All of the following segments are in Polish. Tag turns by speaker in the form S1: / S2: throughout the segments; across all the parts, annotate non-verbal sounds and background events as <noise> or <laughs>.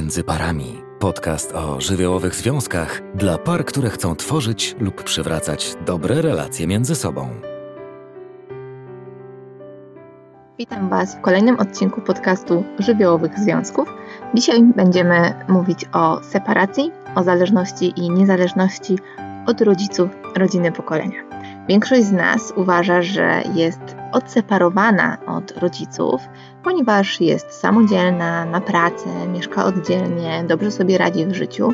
S1: między parami. Podcast o żywiołowych związkach dla par, które chcą tworzyć lub przywracać dobre relacje między sobą.
S2: Witam Was w kolejnym odcinku podcastu Żywiołowych Związków. Dzisiaj będziemy mówić o separacji, o zależności i niezależności od rodziców rodziny pokolenia. Większość z nas uważa, że jest odseparowana od rodziców, ponieważ jest samodzielna, ma pracę, mieszka oddzielnie, dobrze sobie radzi w życiu,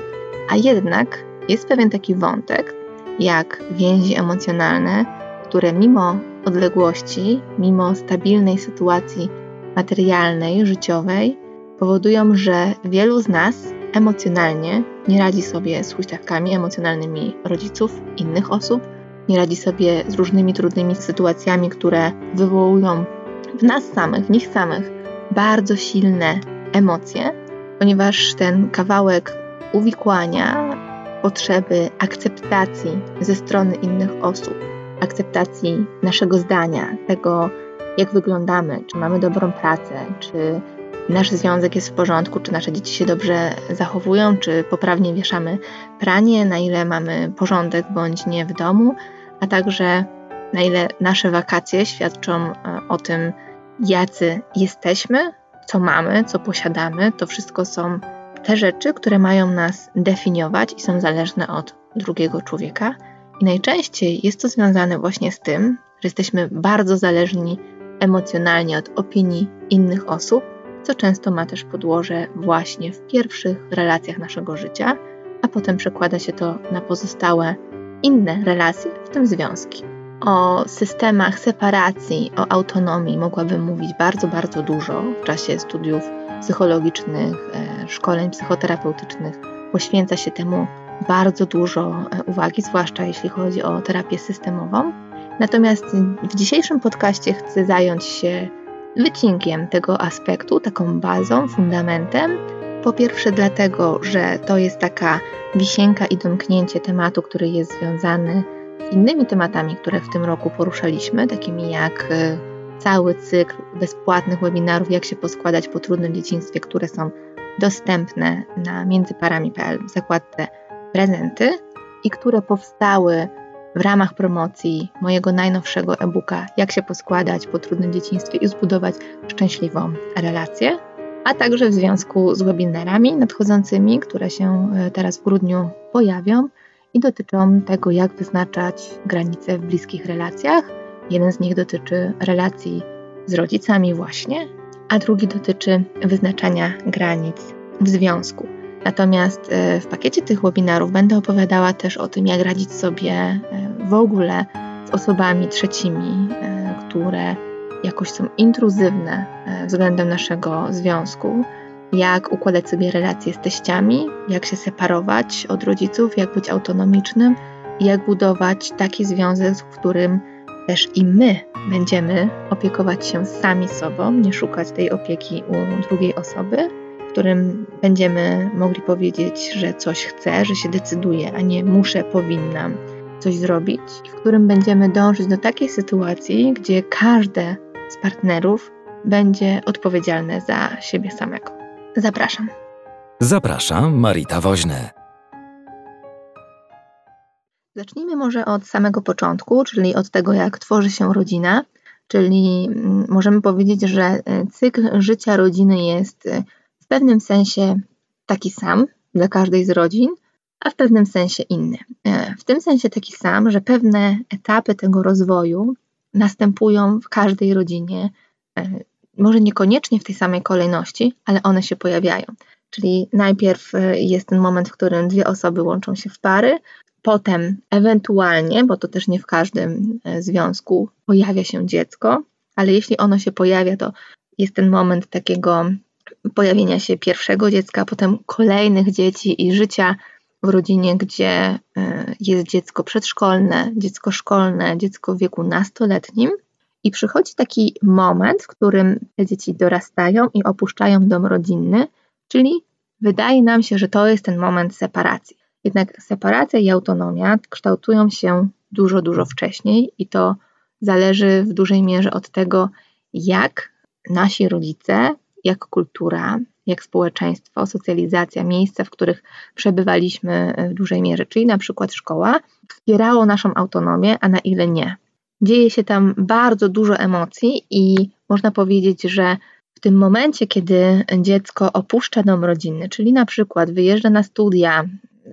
S2: a jednak jest pewien taki wątek, jak więzi emocjonalne, które mimo odległości, mimo stabilnej sytuacji materialnej, życiowej, powodują, że wielu z nas emocjonalnie nie radzi sobie z huśtawkami emocjonalnymi rodziców, innych osób, nie radzi sobie z różnymi trudnymi sytuacjami, które wywołują w nas samych, w nich samych bardzo silne emocje, ponieważ ten kawałek uwikłania potrzeby akceptacji ze strony innych osób, akceptacji naszego zdania, tego, jak wyglądamy, czy mamy dobrą pracę, czy nasz związek jest w porządku, czy nasze dzieci się dobrze zachowują, czy poprawnie wieszamy pranie, na ile mamy porządek bądź nie w domu, a także na ile nasze wakacje świadczą e, o tym, jacy jesteśmy, co mamy, co posiadamy. To wszystko są te rzeczy, które mają nas definiować i są zależne od drugiego człowieka. I najczęściej jest to związane właśnie z tym, że jesteśmy bardzo zależni emocjonalnie od opinii innych osób, co często ma też podłoże właśnie w pierwszych relacjach naszego życia, a potem przekłada się to na pozostałe inne relacje, w tym związki. O systemach separacji, o autonomii mogłabym mówić bardzo, bardzo dużo w czasie studiów psychologicznych, e, szkoleń psychoterapeutycznych. Poświęca się temu bardzo dużo e, uwagi, zwłaszcza jeśli chodzi o terapię systemową. Natomiast w dzisiejszym podcaście chcę zająć się wycinkiem tego aspektu, taką bazą, fundamentem. Po pierwsze, dlatego, że to jest taka wisienka i domknięcie tematu, który jest związany z innymi tematami, które w tym roku poruszaliśmy, takimi jak e, cały cykl bezpłatnych webinarów, jak się poskładać po trudnym dzieciństwie, które są dostępne na międzyparami.pl w zakładce prezenty i które powstały w ramach promocji mojego najnowszego e-booka Jak się poskładać po trudnym dzieciństwie i zbudować szczęśliwą relację a także w związku z webinarami nadchodzącymi, które się e, teraz w grudniu pojawią i dotyczą tego, jak wyznaczać granice w bliskich relacjach. Jeden z nich dotyczy relacji z rodzicami, właśnie, a drugi dotyczy wyznaczania granic w związku. Natomiast e, w pakiecie tych webinarów będę opowiadała też o tym, jak radzić sobie e, w ogóle z osobami trzecimi, które jakoś są intruzywne e, względem naszego związku, jak układać sobie relacje z teściami, jak się separować od rodziców, jak być autonomicznym i jak budować taki związek, w którym też i my będziemy opiekować się sami sobą, nie szukać tej opieki u drugiej osoby, w którym będziemy mogli powiedzieć, że coś chcę, że się decyduję, a nie muszę, powinnam coś zrobić, w którym będziemy dążyć do takiej sytuacji, gdzie każde z partnerów będzie odpowiedzialne za siebie samego. Zapraszam.
S1: Zapraszam Marita Woźny.
S2: Zacznijmy może od samego początku, czyli od tego, jak tworzy się rodzina. Czyli mm, możemy powiedzieć, że e, cykl życia rodziny jest e, w pewnym sensie taki sam dla każdej z rodzin, a w pewnym sensie inny. E, w tym sensie taki sam, że pewne etapy tego rozwoju następują w każdej rodzinie, e, może niekoniecznie w tej samej kolejności, ale one się pojawiają. Czyli najpierw e, jest ten moment, w którym dwie osoby łączą się w pary, potem ewentualnie, bo to też nie w każdym e, związku, pojawia się dziecko, ale jeśli ono się pojawia, to jest ten moment takiego pojawienia się pierwszego dziecka, potem kolejnych dzieci i życia w rodzinie, gdzie e, jest dziecko przedszkolne, dziecko szkolne, dziecko w wieku nastoletnim. I przychodzi taki moment, w którym te dzieci dorastają i opuszczają dom rodzinny, czyli wydaje nam się, że to jest ten moment separacji. Jednak separacja i autonomia kształtują się dużo, dużo wcześniej i to zależy w dużej mierze od tego, jak nasi rodzice, jak kultura, jak społeczeństwo, socjalizacja, miejsca, w których przebywaliśmy w dużej mierze, czyli na przykład szkoła, wspierało naszą autonomię, a na ile nie. Dzieje się tam bardzo dużo emocji i można powiedzieć, że w tym momencie, kiedy dziecko opuszcza dom rodzinny, czyli na przykład wyjeżdża na studia,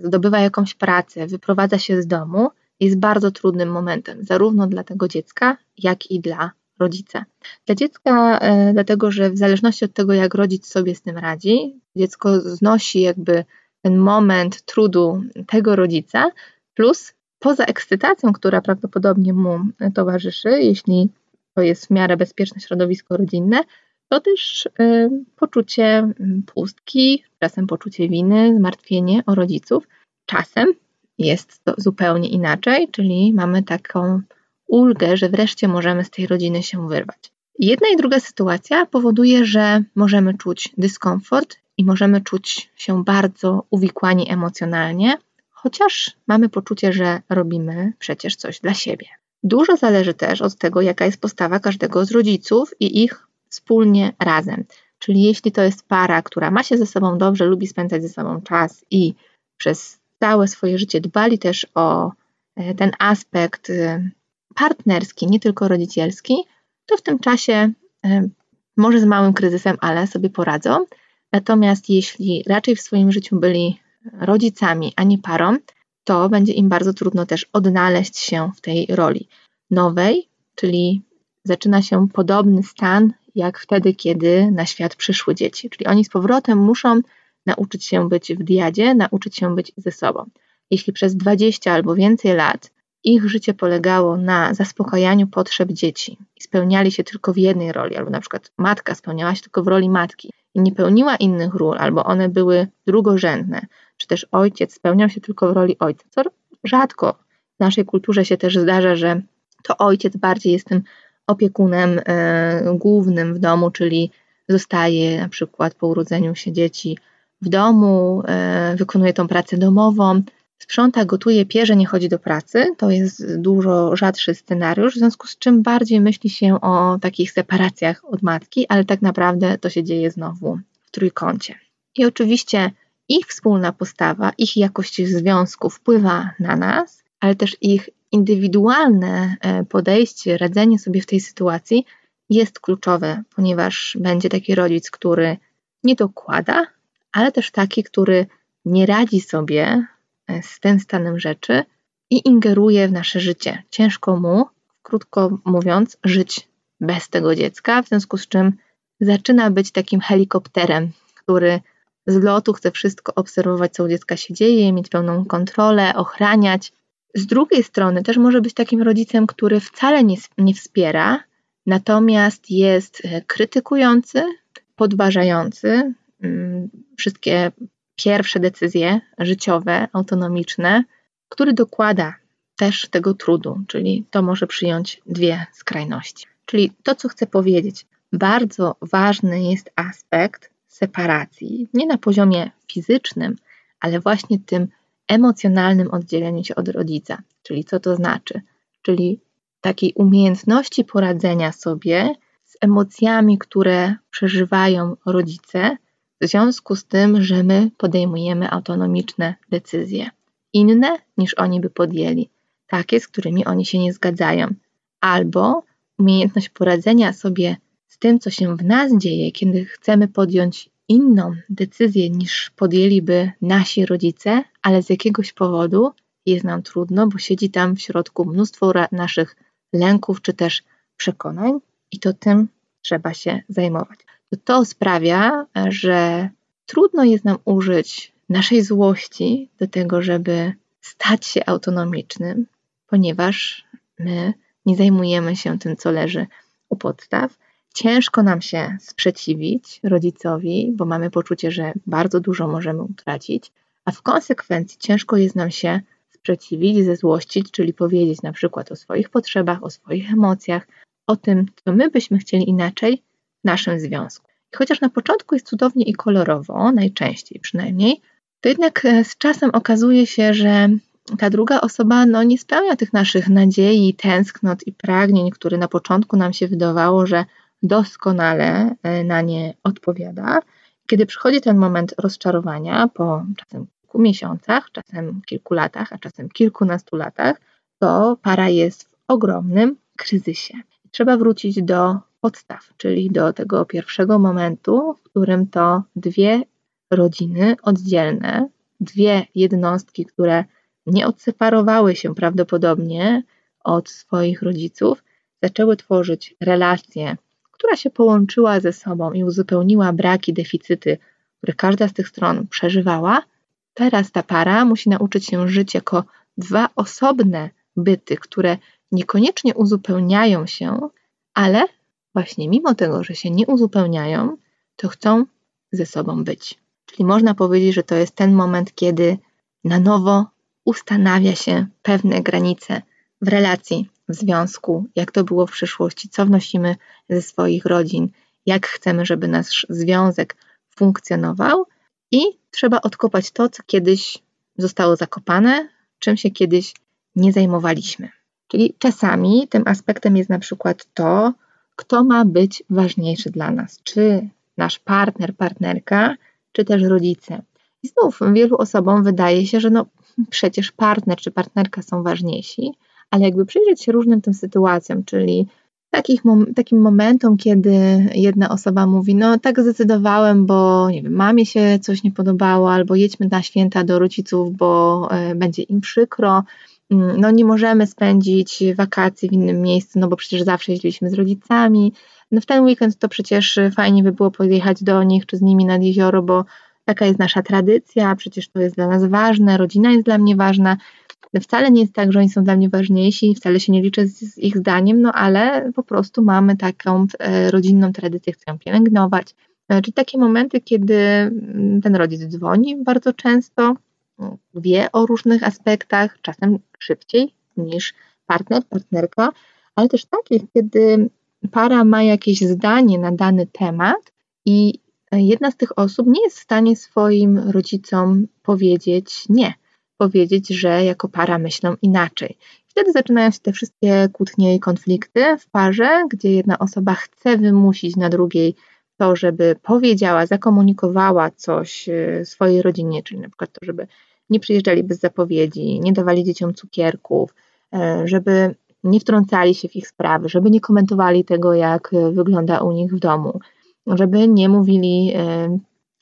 S2: zdobywa jakąś pracę, wyprowadza się z domu, jest bardzo trudnym momentem, zarówno dla tego dziecka, jak i dla rodzica. Dla dziecka, e, dlatego że w zależności od tego, jak rodzic sobie z tym radzi, dziecko znosi jakby ten moment trudu tego rodzica, plus poza ekscytacją, która prawdopodobnie mu towarzyszy, jeśli to jest w miarę bezpieczne środowisko rodzinne, to też y, poczucie pustki, czasem poczucie winy, zmartwienie o rodziców. Czasem jest to zupełnie inaczej, czyli mamy taką ulgę, że wreszcie możemy z tej rodziny się wyrwać. Jedna i druga sytuacja powoduje, że możemy czuć dyskomfort i możemy czuć się bardzo uwikłani emocjonalnie, chociaż mamy poczucie, że robimy przecież coś dla siebie. Dużo zależy też od tego, jaka jest postawa każdego z rodziców i ich wspólnie razem. Czyli jeśli to jest para, która ma się ze sobą dobrze, lubi spędzać ze sobą czas i przez całe swoje życie dbali też o e, ten aspekt e, partnerski, nie tylko rodzicielski, to w tym czasie e, może z małym kryzysem, ale sobie poradzą. Natomiast jeśli raczej w swoim życiu byli rodzicami, a nie parą, to będzie im bardzo trudno też odnaleźć się w tej roli nowej, czyli zaczyna się podobny stan jak wtedy, kiedy na świat przyszły dzieci. Czyli oni z powrotem muszą nauczyć się być w diadzie, nauczyć się być ze sobą. Jeśli przez 20 albo więcej lat ich życie polegało na zaspokajaniu potrzeb dzieci i spełniali się tylko w jednej roli, albo na przykład matka spełniała się tylko w roli matki i nie pełniła innych ról, albo one były drugorzędne, czy też ojciec spełniał się tylko w roli ojca, co rzadko w naszej kulturze się też zdarza, że to ojciec bardziej jest tym opiekunem e, głównym w domu, czyli zostaje na przykład po urodzeniu się dzieci w domu, e, wykonuje tą pracę domową, sprząta, gotuje, pierze, nie chodzi do pracy. To jest dużo rzadszy scenariusz, w związku z czym bardziej myśli się o takich separacjach od matki, ale tak naprawdę to się dzieje znowu w trójkącie. I oczywiście ich wspólna postawa, ich jakość związku wpływa na nas, ale też ich indywidualne e, podejście, radzenie sobie w tej sytuacji jest kluczowe, ponieważ będzie taki rodzic, który nie dokłada, ale też taki, który nie radzi sobie z tym stanem rzeczy i ingeruje w nasze życie. Ciężko mu, krótko mówiąc, żyć bez tego dziecka, w związku z czym zaczyna być takim helikopterem, który z lotu chce wszystko obserwować, co u dziecka się dzieje, mieć pełną kontrolę, ochraniać. Z drugiej strony też może być takim rodzicem, który wcale nie, nie wspiera, natomiast jest e, krytykujący, podważający mm, wszystkie pierwsze decyzje życiowe, autonomiczne, który dokłada też tego trudu, czyli to może przyjąć dwie skrajności. Czyli to, co chcę powiedzieć, bardzo ważny jest aspekt separacji, nie na poziomie fizycznym, ale właśnie tym emocjonalnym oddzieleniu się od rodzica. Czyli co to znaczy? Czyli takiej umiejętności poradzenia sobie z emocjami, które przeżywają rodzice, w związku z tym, że my podejmujemy autonomiczne decyzje, inne niż oni by podjęli, takie, z którymi oni się nie zgadzają, albo umiejętność poradzenia sobie z tym, co się w nas dzieje, kiedy chcemy podjąć inną decyzję niż podjęliby nasi rodzice, ale z jakiegoś powodu jest nam trudno, bo siedzi tam w środku mnóstwo naszych lęków czy też przekonań, i to tym trzeba się zajmować. To, sprawia, że trudno jest nam użyć naszej złości do tego, żeby stać się autonomicznym, ponieważ my nie zajmujemy się tym, co leży u podstaw, Ciężko nam się sprzeciwić rodzicowi, bo mamy poczucie, że bardzo dużo możemy utracić, a w konsekwencji ciężko jest nam się sprzeciwić, zezłościć, czyli powiedzieć na przykład o swoich potrzebach, o swoich emocjach, o tym, co my byśmy chcieli inaczej naszym związku. I chociaż na początku jest cudownie i kolorowo, najczęściej przynajmniej, to jednak e, z czasem okazuje się, że ta druga osoba no, nie spełnia tych naszych nadziei, tęsknot i pragnień, które na początku nam się wydawało, że doskonale e, na nie odpowiada. kiedy przychodzi ten moment rozczarowania po czasem kilku miesiącach, czasem kilku latach, a czasem kilkunastu latach, to para jest w ogromnym kryzysie. Trzeba wrócić do podstaw, czyli do tego pierwszego momentu, w którym to dwie rodziny oddzielne, dwie jednostki, które nie odseparowały się prawdopodobnie od swoich rodziców, zaczęły tworzyć relację, która się połączyła ze sobą i uzupełniła braki, deficyty, które każda z tych stron przeżywała. Teraz ta para musi nauczyć się żyć jako dwa osobne byty, które niekoniecznie uzupełniają się, ale właśnie mimo tego, że się nie uzupełniają, to chcą ze sobą być. Czyli można powiedzieć, że to jest ten moment, kiedy na nowo ustanawia się pewne granice w relacji, w związku, jak to było w przyszłości, co wnosimy ze swoich rodzin, jak chcemy, żeby nasz związek funkcjonował i trzeba odkopać to, co kiedyś zostało zakopane, czym się kiedyś nie zajmowaliśmy. Czyli czasami tym aspektem jest na przykład to, kto ma być ważniejszy dla nas, czy nasz partner, partnerka, czy też rodzice. I znów wielu osobom wydaje się, że no przecież partner czy partnerka są ważniejsi, ale jakby przyjrzeć się różnym tym sytuacjom, czyli takich, takim momentom, kiedy jedna osoba mówi, no tak zdecydowałem, bo nie wiem, mamie się coś nie podobało, albo jedźmy na święta do rodziców, bo y, będzie im przykro, no nie możemy spędzić wakacji w innym miejscu, no bo przecież zawsze jeździliśmy z rodzicami, no w ten weekend to przecież fajnie by było pojechać do nich czy z nimi nad jezioro, bo taka jest nasza tradycja, przecież to jest dla nas ważne, rodzina jest dla mnie ważna. Wcale nie jest tak, że oni są dla mnie ważniejsi, wcale się nie liczę z, z ich zdaniem, no ale po prostu mamy taką e, rodzinną tradycję, chcę ją pielęgnować. E, czyli takie momenty, kiedy mm, ten rodzic dzwoni bardzo często, mm, wie o różnych aspektach, czasem szybciej niż partner, partnerka, ale też takich, kiedy para ma jakieś zdanie na dany temat i jedna z tych osób nie jest w stanie swoim rodzicom powiedzieć nie, powiedzieć, że jako para myślą inaczej. Wtedy zaczynają się te wszystkie kłótnie i konflikty w parze, gdzie jedna osoba chce wymusić na drugiej to, żeby powiedziała, zakomunikowała coś e, swojej rodzinie, czyli na przykład to, żeby nie przyjeżdżali bez zapowiedzi, nie dawali dzieciom cukierków, e, żeby nie wtrącali się w ich sprawy, żeby nie komentowali tego, jak wygląda u nich w domu, żeby nie mówili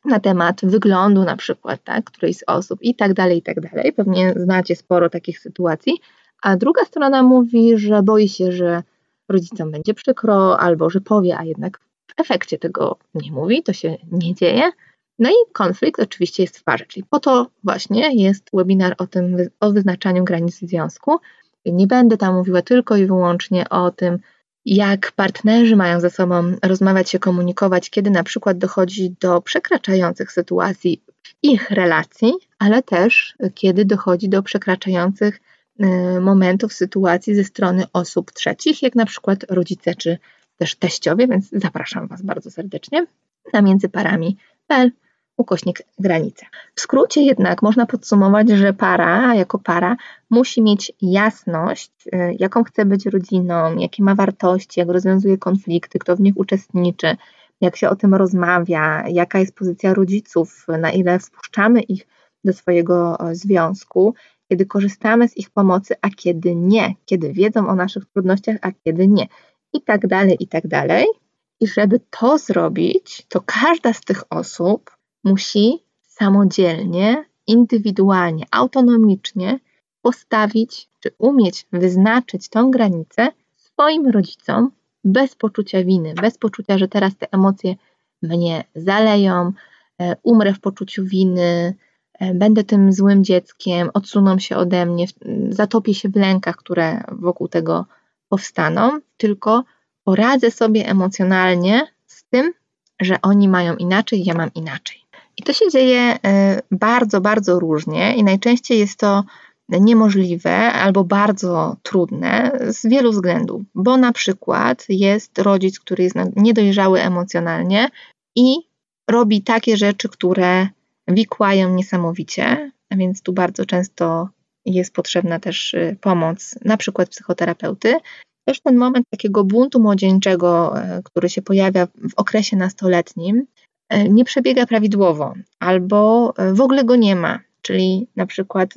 S2: na temat wyglądu na przykład, tak, którejś z osób i tak dalej, i tak dalej. Pewnie znacie sporo takich sytuacji. A druga strona mówi, że boi się, że rodzicom będzie przykro, albo że powie, a jednak w efekcie tego nie mówi, to się nie dzieje. No i konflikt oczywiście jest w parze, czyli po to właśnie jest webinar o tym, o wyznaczaniu granic związku. Nie będę tam mówiła tylko i wyłącznie o tym, jak partnerzy mają ze sobą rozmawiać się, komunikować, kiedy na przykład dochodzi do przekraczających sytuacji w ich relacji, ale też kiedy dochodzi do przekraczających y, momentów, sytuacji ze strony osób trzecich, jak na przykład rodzice czy też teściowie, więc zapraszam Was bardzo serdecznie na międzyparami.pl ukośnik granice. W skrócie jednak można podsumować, że para jako para musi mieć jasność, y, jaką chce być rodziną, jakie ma wartości, jak rozwiązuje konflikty, kto w nich uczestniczy, jak się o tym rozmawia, jaka jest pozycja rodziców, na ile wpuszczamy ich do swojego związku, kiedy korzystamy z ich pomocy, a kiedy nie, kiedy wiedzą o naszych trudnościach, a kiedy nie, i tak dalej, i tak dalej. I żeby to zrobić, to każda z tych osób musi samodzielnie, indywidualnie, autonomicznie postawić czy umieć wyznaczyć tą granicę swoim rodzicom bez poczucia winy, bez poczucia, że teraz te emocje mnie zaleją, e, umrę w poczuciu winy, e, będę tym złym dzieckiem, odsuną się ode mnie, zatopię się w lękach, które wokół tego powstaną, tylko poradzę sobie emocjonalnie z tym, że oni mają inaczej, ja mam inaczej. I to się dzieje y, bardzo, bardzo różnie i najczęściej jest to niemożliwe albo bardzo trudne z wielu względów, bo na przykład jest rodzic, który jest niedojrzały emocjonalnie i robi takie rzeczy, które wikłają niesamowicie, a więc tu bardzo często jest potrzebna też y, pomoc, na przykład psychoterapeuty. Też ten moment takiego buntu młodzieńczego, y, który się pojawia w okresie nastoletnim, nie przebiega prawidłowo albo w ogóle go nie ma, czyli na przykład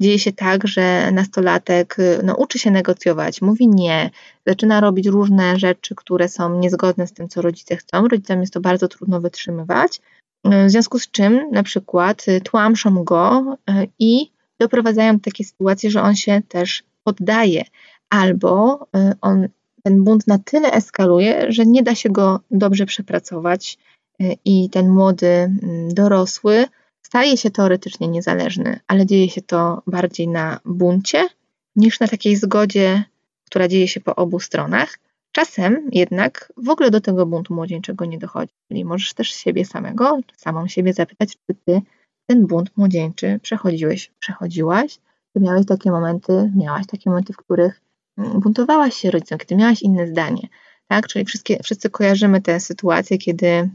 S2: dzieje się tak, że nastolatek no, uczy się negocjować, mówi nie, zaczyna robić różne rzeczy, które są niezgodne z tym, co rodzice chcą. Rodzicom jest to bardzo trudno wytrzymywać, w związku z czym na przykład tłamszą go i doprowadzają do takiej sytuacji, że on się też poddaje, albo on ten bunt na tyle eskaluje, że nie da się go dobrze przepracować y, i ten młody mm, dorosły staje się teoretycznie niezależny, ale dzieje się to bardziej na buncie niż na takiej zgodzie, która dzieje się po obu stronach. Czasem jednak w ogóle do tego buntu młodzieńczego nie dochodzi. Czyli możesz też siebie samego, samą siebie zapytać, czy ty ten bunt młodzieńczy przechodziłeś, przechodziłaś, czy miałeś takie momenty, miałaś takie momenty, w których buntowałaś się rodzicom, kiedy miałaś inne zdanie, tak? Czyli wszystkie, wszyscy kojarzymy te sytuacje, kiedy,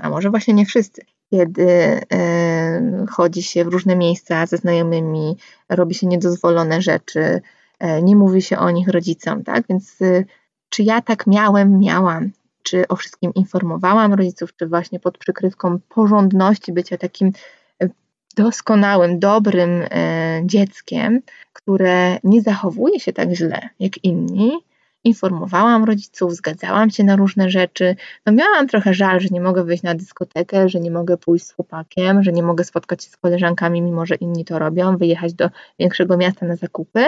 S2: a może właśnie nie wszyscy, kiedy e, chodzi się w różne miejsca ze znajomymi, robi się niedozwolone rzeczy, e, nie mówi się o nich rodzicom, tak? Więc e, czy ja tak miałem, miałam, czy o wszystkim informowałam rodziców, czy właśnie pod przykrywką porządności, bycia takim doskonałym, dobrym e, dzieckiem, które nie zachowuje się tak źle jak inni. Informowałam rodziców, zgadzałam się na różne rzeczy. No miałam trochę żal, że nie mogę wyjść na dyskotekę, że nie mogę pójść z chłopakiem, że nie mogę spotkać się z koleżankami, mimo że inni to robią, wyjechać do większego miasta na zakupy.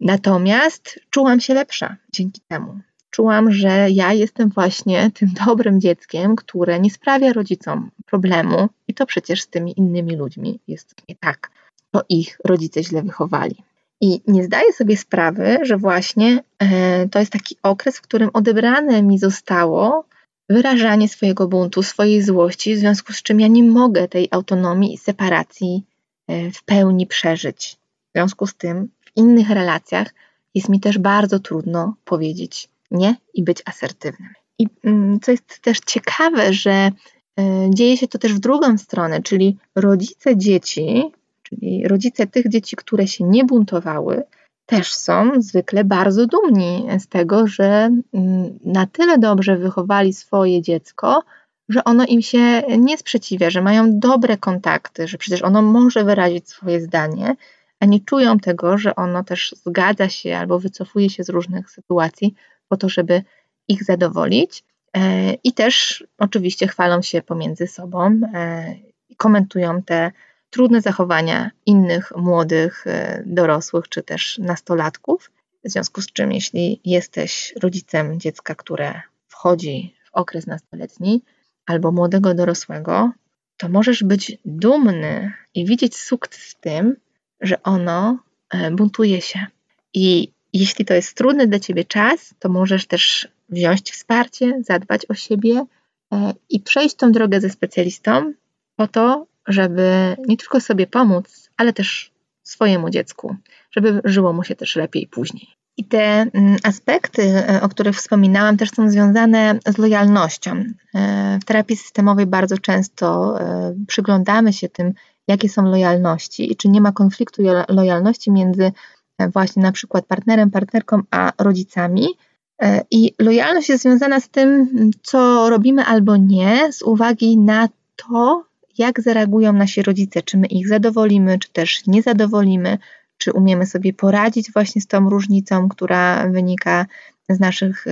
S2: Natomiast czułam się lepsza dzięki temu czułam, że ja jestem właśnie tym <laughs> dobrym dzieckiem, które nie sprawia rodzicom problemu i to przecież z tymi innymi ludźmi jest nie tak. To ich rodzice źle wychowali. I nie zdaję sobie sprawy, że właśnie e, to jest taki okres, w którym odebrane mi zostało wyrażanie swojego buntu, swojej złości, w związku z czym ja nie mogę tej autonomii i separacji e, w pełni przeżyć. W związku z tym w innych relacjach jest mi też bardzo trudno powiedzieć nie i być asertywnym. I mm, co jest też ciekawe, że e, dzieje się to też w drugą stronę, czyli rodzice dzieci, czyli rodzice tych dzieci, które się nie buntowały, też są zwykle bardzo dumni z tego, że mm, na tyle dobrze wychowali swoje dziecko, że ono im się nie sprzeciwia, że mają dobre kontakty, że przecież ono może wyrazić swoje zdanie, a nie czują tego, że ono też zgadza się albo wycofuje się z różnych sytuacji, po to, żeby ich zadowolić. E, I też oczywiście chwalą się pomiędzy sobą e, komentują te trudne zachowania innych młodych, e, dorosłych czy też nastolatków. W związku z czym, jeśli jesteś rodzicem dziecka, które wchodzi w okres nastoletni albo młodego dorosłego, to możesz być dumny i widzieć sukces w tym, że ono buntuje się. I jeśli to jest trudny dla ciebie czas, to możesz też wziąć wsparcie, zadbać o siebie e, i przejść tą drogę ze specjalistą po to, żeby nie tylko sobie pomóc, ale też swojemu dziecku, żeby żyło mu się też lepiej później. I te mm, aspekty, e, o których wspominałam, też są związane z lojalnością. E, w terapii systemowej bardzo często przyglądamy się tym, jakie są lojalności i czy nie ma konfliktu lojalności między właśnie na przykład partnerem, partnerką, a rodzicami. E, I lojalność jest związana z tym, co robimy albo nie, z uwagi na to, jak zareagują nasi rodzice, czy my ich zadowolimy, czy też nie zadowolimy, czy umiemy sobie poradzić właśnie z tą różnicą, która wynika z naszych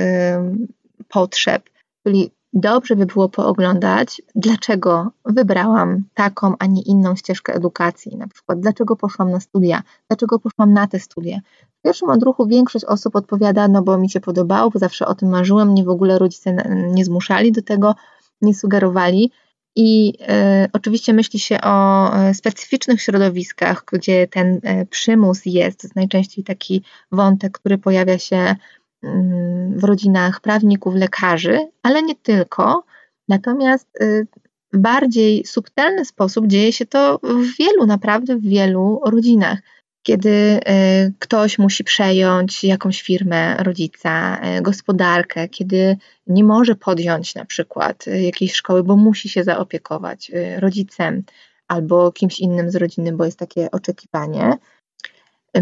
S2: potrzeb. Czyli dobrze by było pooglądać, dlaczego wybrałam taką, a nie inną ścieżkę edukacji. Na przykład, dlaczego poszłam na studia, dlaczego poszłam na te studia. W pierwszym odruchu większość osób odpowiada, no bo mi się podobało, bo zawsze o tym marzyłem, mnie w ogóle rodzice nie zmuszali do tego, nie sugerowali. I y, oczywiście myśli się o e, specyficznych środowiskach, gdzie ten y, przymus jest. To jest najczęściej taki wątek, który pojawia się w rodzinach prawników, lekarzy, ale nie tylko. Natomiast y, w bardziej subtelny sposób dzieje się to w wielu, naprawdę w wielu rodzinach. Kiedy y, ktoś musi przejąć jakąś firmę rodzica, y, gospodarkę, kiedy nie może podjąć na przykład jakiejś szkoły, bo musi się zaopiekować rodzicem albo kimś innym z rodziny, bo jest takie oczekiwanie,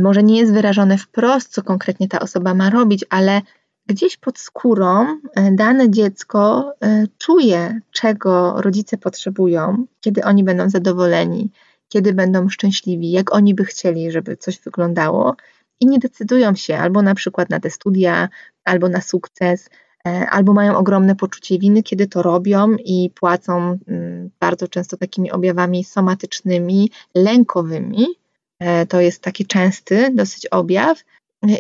S2: może nie jest wyrażone wprost, co konkretnie ta osoba ma robić, ale gdzieś pod skórą e, dane dziecko e, czuje, czego rodzice potrzebują, kiedy oni będą zadowoleni, kiedy będą szczęśliwi, jak oni by chcieli, żeby coś wyglądało, i nie decydują się albo na przykład na te studia, albo na sukces, e, albo mają ogromne poczucie winy, kiedy to robią i płacą mm, bardzo często takimi objawami somatycznymi, lękowymi. To jest taki częsty dosyć objaw,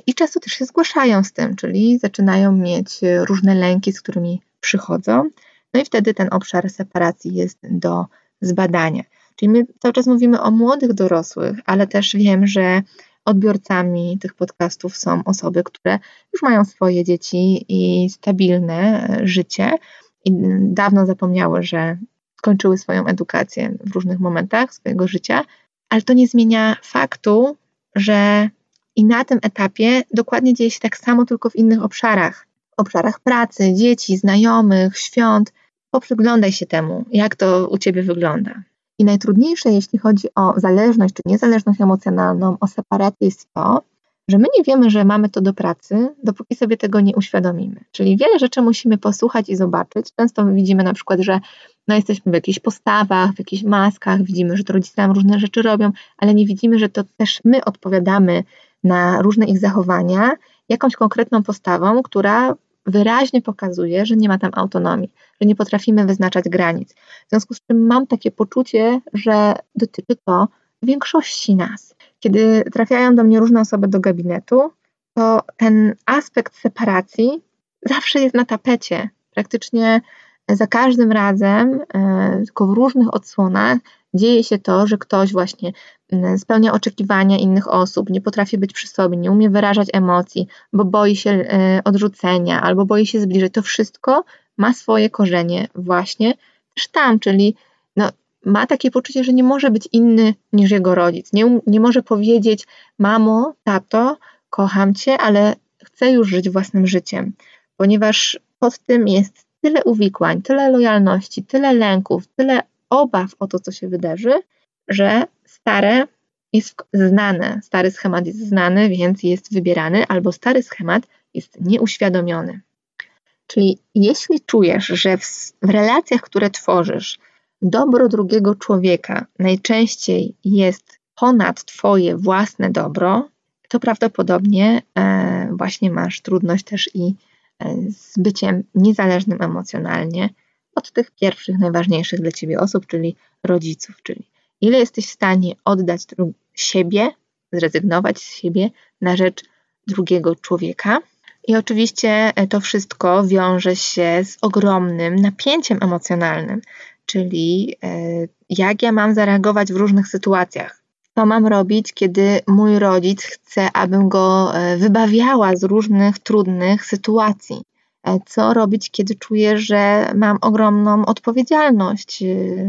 S2: i często też się zgłaszają z tym, czyli zaczynają mieć różne lęki, z którymi przychodzą. No i wtedy ten obszar separacji jest do zbadania. Czyli my cały czas mówimy o młodych dorosłych, ale też wiem, że odbiorcami tych podcastów są osoby, które już mają swoje dzieci i stabilne życie i dawno zapomniały, że skończyły swoją edukację w różnych momentach swojego życia, ale to nie zmienia faktu, że i na tym etapie dokładnie dzieje się tak samo, tylko w innych obszarach. W obszarach pracy, dzieci, znajomych, świąt. Poprzyglądaj się temu, jak to u ciebie wygląda. I najtrudniejsze, jeśli chodzi o zależność czy niezależność emocjonalną, o separację, jest to, że my nie wiemy, że mamy to do pracy, dopóki sobie tego nie uświadomimy. Czyli wiele rzeczy musimy posłuchać i zobaczyć. Często widzimy na przykład, że no jesteśmy w jakichś postawach, w jakichś maskach, widzimy, że to rodzice nam różne rzeczy robią, ale nie widzimy, że to też my odpowiadamy na różne ich zachowania jakąś konkretną postawą, która wyraźnie pokazuje, że nie ma tam autonomii, że nie potrafimy wyznaczać granic. W związku z czym mam takie poczucie, że dotyczy to większości nas. Kiedy trafiają do mnie różne osoby do gabinetu, to ten aspekt separacji zawsze jest na tapecie. Praktycznie za każdym razem, e, tylko w różnych odsłonach, dzieje się to, że ktoś właśnie mm, spełnia oczekiwania innych osób, nie potrafi być przy sobie, nie umie wyrażać emocji, bo boi się e, odrzucenia albo boi się zbliżyć. To wszystko ma swoje korzenie właśnie też tam, czyli no, ma takie poczucie, że nie może być inny niż jego rodzic. Nie, nie może powiedzieć: Mamo, tato, kocham cię, ale chcę już żyć własnym życiem, ponieważ pod tym jest tyle uwikłań, tyle lojalności, tyle lęków, tyle obaw o to, co się wydarzy, że stare jest znane, stary schemat jest znany, więc jest wybierany, albo stary schemat jest nieuświadomiony. Czyli jeśli czujesz, że w, w relacjach, które tworzysz, dobro drugiego człowieka najczęściej jest ponad Twoje własne dobro, to prawdopodobnie e, właśnie masz trudność też i e, z byciem niezależnym emocjonalnie, od tych pierwszych, najważniejszych dla ciebie osób, czyli rodziców, czyli ile jesteś w stanie oddać siebie, zrezygnować z siebie na rzecz drugiego człowieka. I oczywiście e, to wszystko wiąże się z ogromnym napięciem emocjonalnym, czyli e, jak ja mam zareagować w różnych sytuacjach. Co mam robić, kiedy mój rodzic chce, abym go e, wybawiała z różnych trudnych sytuacji? E, co robić, kiedy czuję, że mam ogromną odpowiedzialność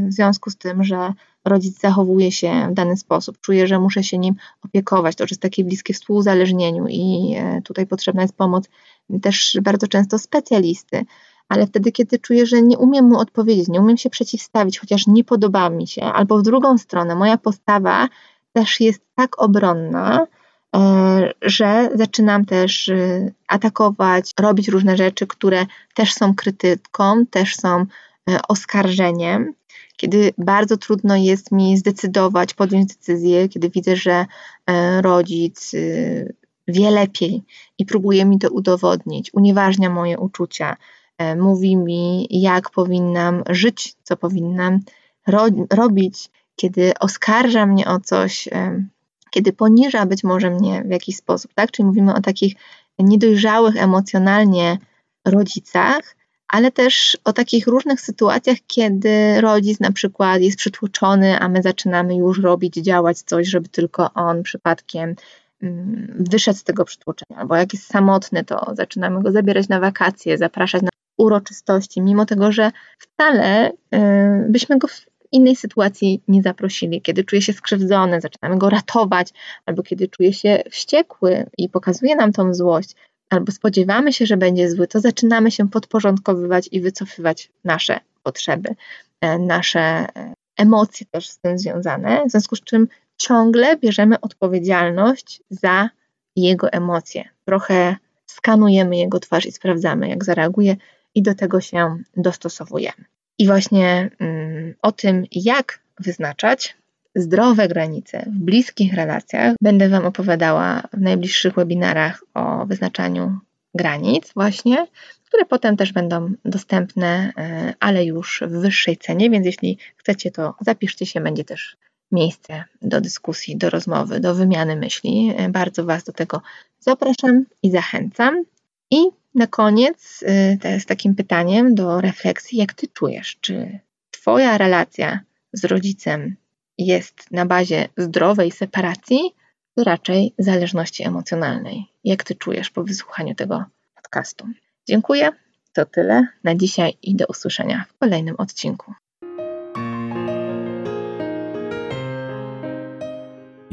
S2: w związku z tym, że rodzic zachowuje się w dany sposób. Czuję, że muszę się nim opiekować. To jest takie bliskie współzależnieniu i tutaj potrzebna jest pomoc też bardzo często specjalisty. Ale wtedy, kiedy czuję, że nie umiem mu odpowiedzieć, nie umiem się przeciwstawić, chociaż nie podoba mi się, albo w drugą stronę, moja postawa też jest tak obronna, E, że zaczynam też e, atakować, robić różne rzeczy, które też są krytyką, też są e, oskarżeniem. Kiedy bardzo trudno jest mi zdecydować, podjąć decyzję, kiedy widzę, że rodzic wie lepiej i próbuje mi to udowodnić, unieważnia moje uczucia, mówi mi, jak powinnam żyć, co powinnam ro robić, kiedy oskarża mnie o coś, kiedy poniża być może mnie w jakiś sposób, tak? Czyli mówimy o takich niedojrzałych emocjonalnie rodzicach, ale też o takich różnych sytuacjach, kiedy rodzic na przykład jest przytłoczony, a my zaczynamy już robić, działać coś, żeby tylko on przypadkiem mm, wyszedł z tego przytłoczenia, albo jak jest samotny, to zaczynamy go zabierać na wakacje, zapraszać na uroczystości, mimo tego, że wcale y, byśmy go innej sytuacji nie zaprosili. Kiedy czuje się skrzywdzony, zaczynamy go ratować, albo kiedy czuje się wściekły i pokazuje nam tą złość, albo spodziewamy się, że będzie zły, to zaczynamy się podporządkowywać i wycofywać nasze potrzeby, e, nasze e, emocje też z tym związane, w związku z czym ciągle bierzemy odpowiedzialność za jego emocje. Trochę skanujemy jego twarz i sprawdzamy, jak zareaguje, i do tego się dostosowujemy. I właśnie mm, o tym, jak wyznaczać zdrowe granice w bliskich relacjach, będę Wam opowiadała w najbliższych webinarach o wyznaczaniu granic, właśnie, które potem też będą dostępne, e, ale już w wyższej cenie, więc jeśli chcecie, to zapiszcie się, będzie też miejsce do dyskusji, do rozmowy, do wymiany myśli. E, bardzo Was do tego zapraszam i zachęcam. I na koniec y, z takim pytaniem do refleksji, jak Ty czujesz, czy Twoja relacja z rodzicem jest na bazie zdrowej separacji, czy raczej zależności emocjonalnej? Jak Ty czujesz po wysłuchaniu tego podcastu? Dziękuję. To tyle na dzisiaj i do usłyszenia w kolejnym odcinku.